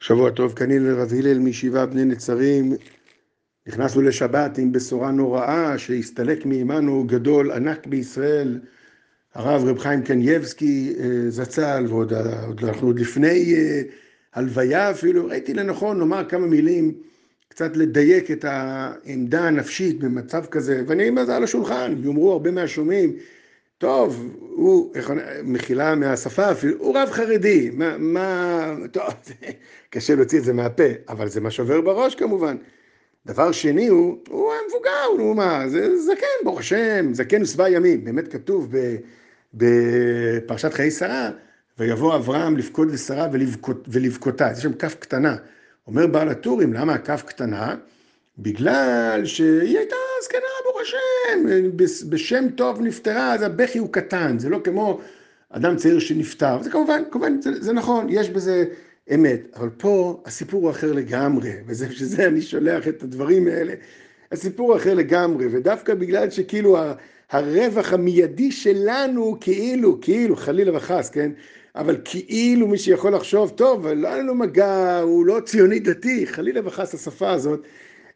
שבוע טוב, כניל רב הלל מישיבה בני נצרים. נכנסנו לשבת עם בשורה נוראה שהסתלק מעמנו גדול ענק בישראל, הרב רב חיים קנייבסקי אה, זצ"ל, ועוד עוד, אנחנו עוד לפני אה, הלוויה אפילו, ראיתי לנכון לומר כמה מילים, קצת לדייק את העמדה הנפשית במצב כזה, ואני אומר זה על השולחן, יאמרו הרבה מהשומעים, טוב, הוא, מחילה מהשפה אפילו, הוא רב חרדי, מה, מה, טוב, קשה להוציא את זה מהפה, אבל זה מה שעובר בראש כמובן. דבר שני הוא, הוא מבוגר, נו מה, זה זקן, ברוך השם, זקן ושבע ימים, באמת כתוב בפרשת חיי שרה, ויבוא אברהם לפקוד לשרה ולבכות, ולבכותה, יש שם כף קטנה. אומר בעל הטורים, למה הכף קטנה? בגלל שהיא הייתה זקנה, השם, בשם טוב נפטרה, אז הבכי הוא קטן, זה לא כמו אדם צעיר שנפטר, זה כמובן, כמובן, זה, זה נכון, יש בזה אמת, אבל פה הסיפור הוא אחר לגמרי, וזה שזה אני שולח את הדברים האלה, הסיפור אחר לגמרי, ודווקא בגלל שכאילו הרווח המיידי שלנו, כאילו, כאילו, חלילה וחס, כן? אבל כאילו מי שיכול לחשוב, טוב, לא היה לנו מגע, הוא לא ציוני דתי, חלילה וחס השפה הזאת,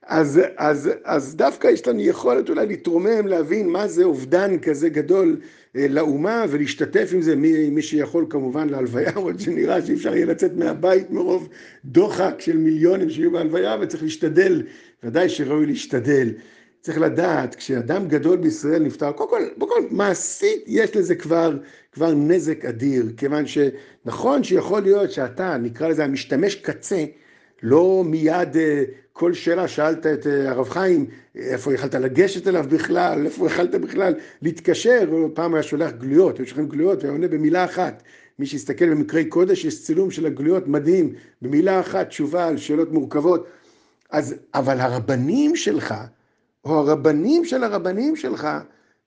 אז, אז, אז דווקא יש לנו יכולת אולי להתרומם, להבין מה זה אובדן כזה גדול אה, לאומה ולהשתתף עם זה, מי, מי שיכול כמובן להלוויה, עוד שנראה שאי אפשר יהיה לצאת מהבית מרוב דוחק של מיליונים שיהיו בהלוויה וצריך להשתדל, ודאי שראוי להשתדל. צריך לדעת, כשאדם גדול בישראל נפטר, קודם כל, קודם כל מעשית יש לזה כבר, כבר נזק אדיר, כיוון שנכון שיכול להיות שאתה, נקרא לזה המשתמש קצה, לא מיד אה, כל שאלה שאלת את אה, הרב חיים, איפה יכלת לגשת אליו בכלל, איפה יכלת בכלל להתקשר, פעם היה שולח גלויות, היו שולחים גלויות והיה עונה במילה אחת. מי שיסתכל במקרי קודש, יש צילום של הגלויות מדהים, במילה אחת תשובה על שאלות מורכבות. אז, אבל הרבנים שלך, או הרבנים של הרבנים שלך,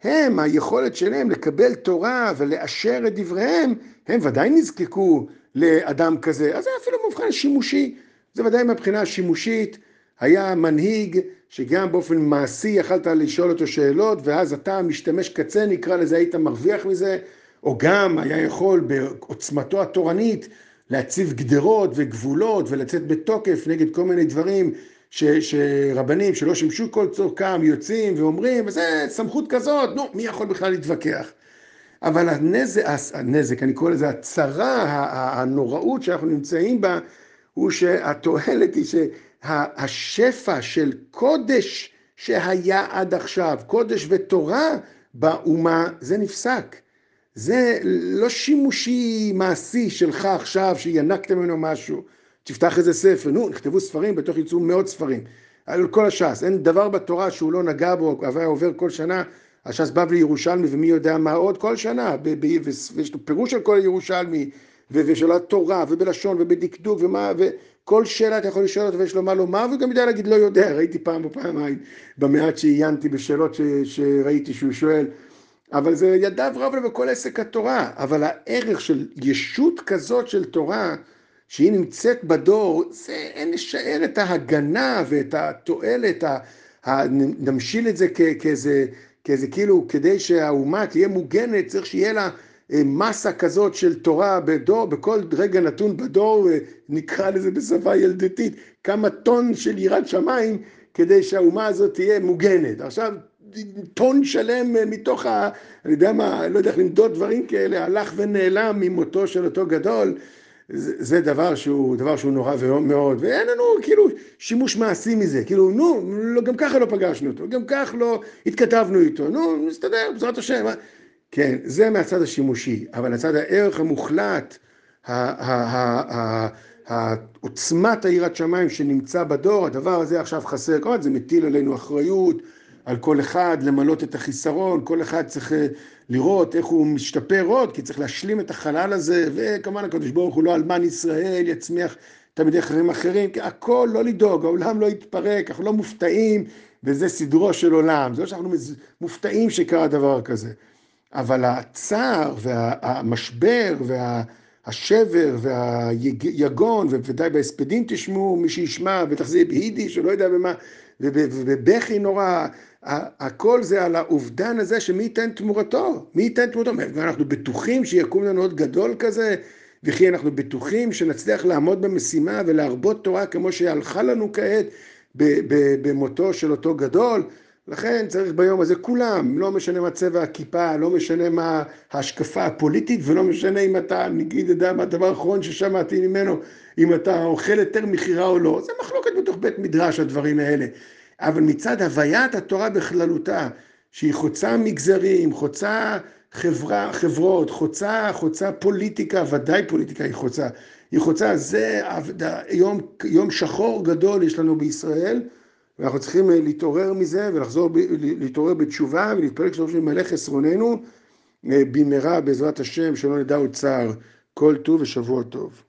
הם, היכולת שלהם לקבל תורה ולאשר את דבריהם, הם ודאי נזקקו לאדם כזה. אז זה אפילו מבחן שימושי. זה ודאי מבחינה שימושית, היה מנהיג שגם באופן מעשי יכלת לשאול אותו שאלות, ואז אתה משתמש קצה, נקרא לזה, היית מרוויח מזה, או גם היה יכול בעוצמתו התורנית להציב גדרות וגבולות ולצאת בתוקף נגד כל מיני דברים ש, שרבנים שלא שימשו כל צורכם יוצאים ואומרים, וזה סמכות כזאת, נו, מי יכול בכלל להתווכח? אבל הנזק, הנזק, אני קורא לזה הצרה, הנוראות שאנחנו נמצאים בה, הוא שהתועלת היא שהשפע של קודש שהיה עד עכשיו, קודש ותורה באומה, זה נפסק. זה לא שימושי מעשי שלך עכשיו, שינקת ממנו משהו. תפתח איזה ספר, נו, נכתבו ספרים, בתוך יצאו מאות ספרים. על כל הש"ס, אין דבר בתורה שהוא לא נגע בו, היה עובר כל שנה, הש"ס בבלי ירושלמי ומי יודע מה עוד כל שנה, ויש לו פירוש על כל הירושלמי, ושל התורה, ובלשון, ובדקדוק, ומה, וכל שאלה אתה יכול לשאול אותו ויש לו מה לומר, וגם יודע להגיד לא יודע, ראיתי פעם או פעמיים, במעט שעיינתי בשאלות ש, שראיתי שהוא שואל, אבל זה ידיו רב לו בכל עסק התורה, אבל הערך של ישות כזאת של תורה, שהיא נמצאת בדור, זה אין לשער את ההגנה ואת התועלת, ה, ה, נמשיל את זה כ, כאיזה, כאיזה כאילו, כדי שהאומה תהיה מוגנת, צריך שיהיה לה מסה כזאת של תורה בדור, בכל רגע נתון בדור, אה, נקרא לזה בשפה ילדותית, כמה טון של יראת שמיים כדי שהאומה הזאת תהיה מוגנת. עכשיו, טון שלם אה, מתוך ה... אני יודע מה, לא יודע איך למדוד דברים כאלה, הלך ונעלם ממותו של אותו גדול. זה, זה דבר שהוא, דבר שהוא נורא מאוד, ואין לנו כאילו שימוש מעשי מזה, כאילו נו, לא, גם ככה לא פגשנו אותו, גם כך לא התכתבנו איתו, נו, נסתדר, בעזרת השם. כן, זה מהצד השימושי, אבל הצד הערך המוחלט, עוצמת היראת שמיים שנמצא בדור, הדבר הזה עכשיו חסר, כמובן זה מטיל עלינו אחריות על כל אחד למלות את החיסרון, כל אחד צריך אה, לראות איך הוא משתפר עוד, כי צריך להשלים את החלל הזה, וכמובן הקדוש ברוך הוא לא אלמן ישראל יצמיח תלמידי חברים אחרים, כי הכל לא לדאוג, העולם לא יתפרק, אנחנו לא מופתעים, וזה סדרו של עולם, זה לא שאנחנו מופתעים שקרה דבר כזה. אבל הצער והמשבר והשבר והיגון, ובוודאי בהספדים תשמעו, מי שישמע, בטח זה ביידיש או לא יודע במה, ובבכי נורא, הכל זה על האובדן הזה שמי ייתן תמורתו, מי ייתן תמורתו, אנחנו בטוחים שיקום לנו עוד גדול כזה, וכי אנחנו בטוחים שנצליח לעמוד במשימה ולהרבות תורה כמו שהלכה לנו כעת במותו של אותו גדול. לכן צריך ביום הזה כולם, לא משנה מה צבע הכיפה, לא משנה מה ההשקפה הפוליטית ולא משנה אם אתה, נגיד, יודע מה הדבר האחרון ששמעתי ממנו, אם אתה אוכל יותר מכירה או לא, זה מחלוקת בתוך בית מדרש הדברים האלה. אבל מצד הוויית התורה בכללותה, שהיא חוצה מגזרים, חוצה חברה, חברות, חוצה, חוצה פוליטיקה, ודאי פוליטיקה היא חוצה, היא חוצה, זה יום, יום שחור גדול יש לנו בישראל, ואנחנו צריכים אה, להתעורר מזה ולחזור, להתעורר בתשובה ולהתפלל כשאנחנו ממלא חסרוננו אה, במהרה בעזרת השם, שלא נדע עוד צער, כל טוב ושבוע טוב.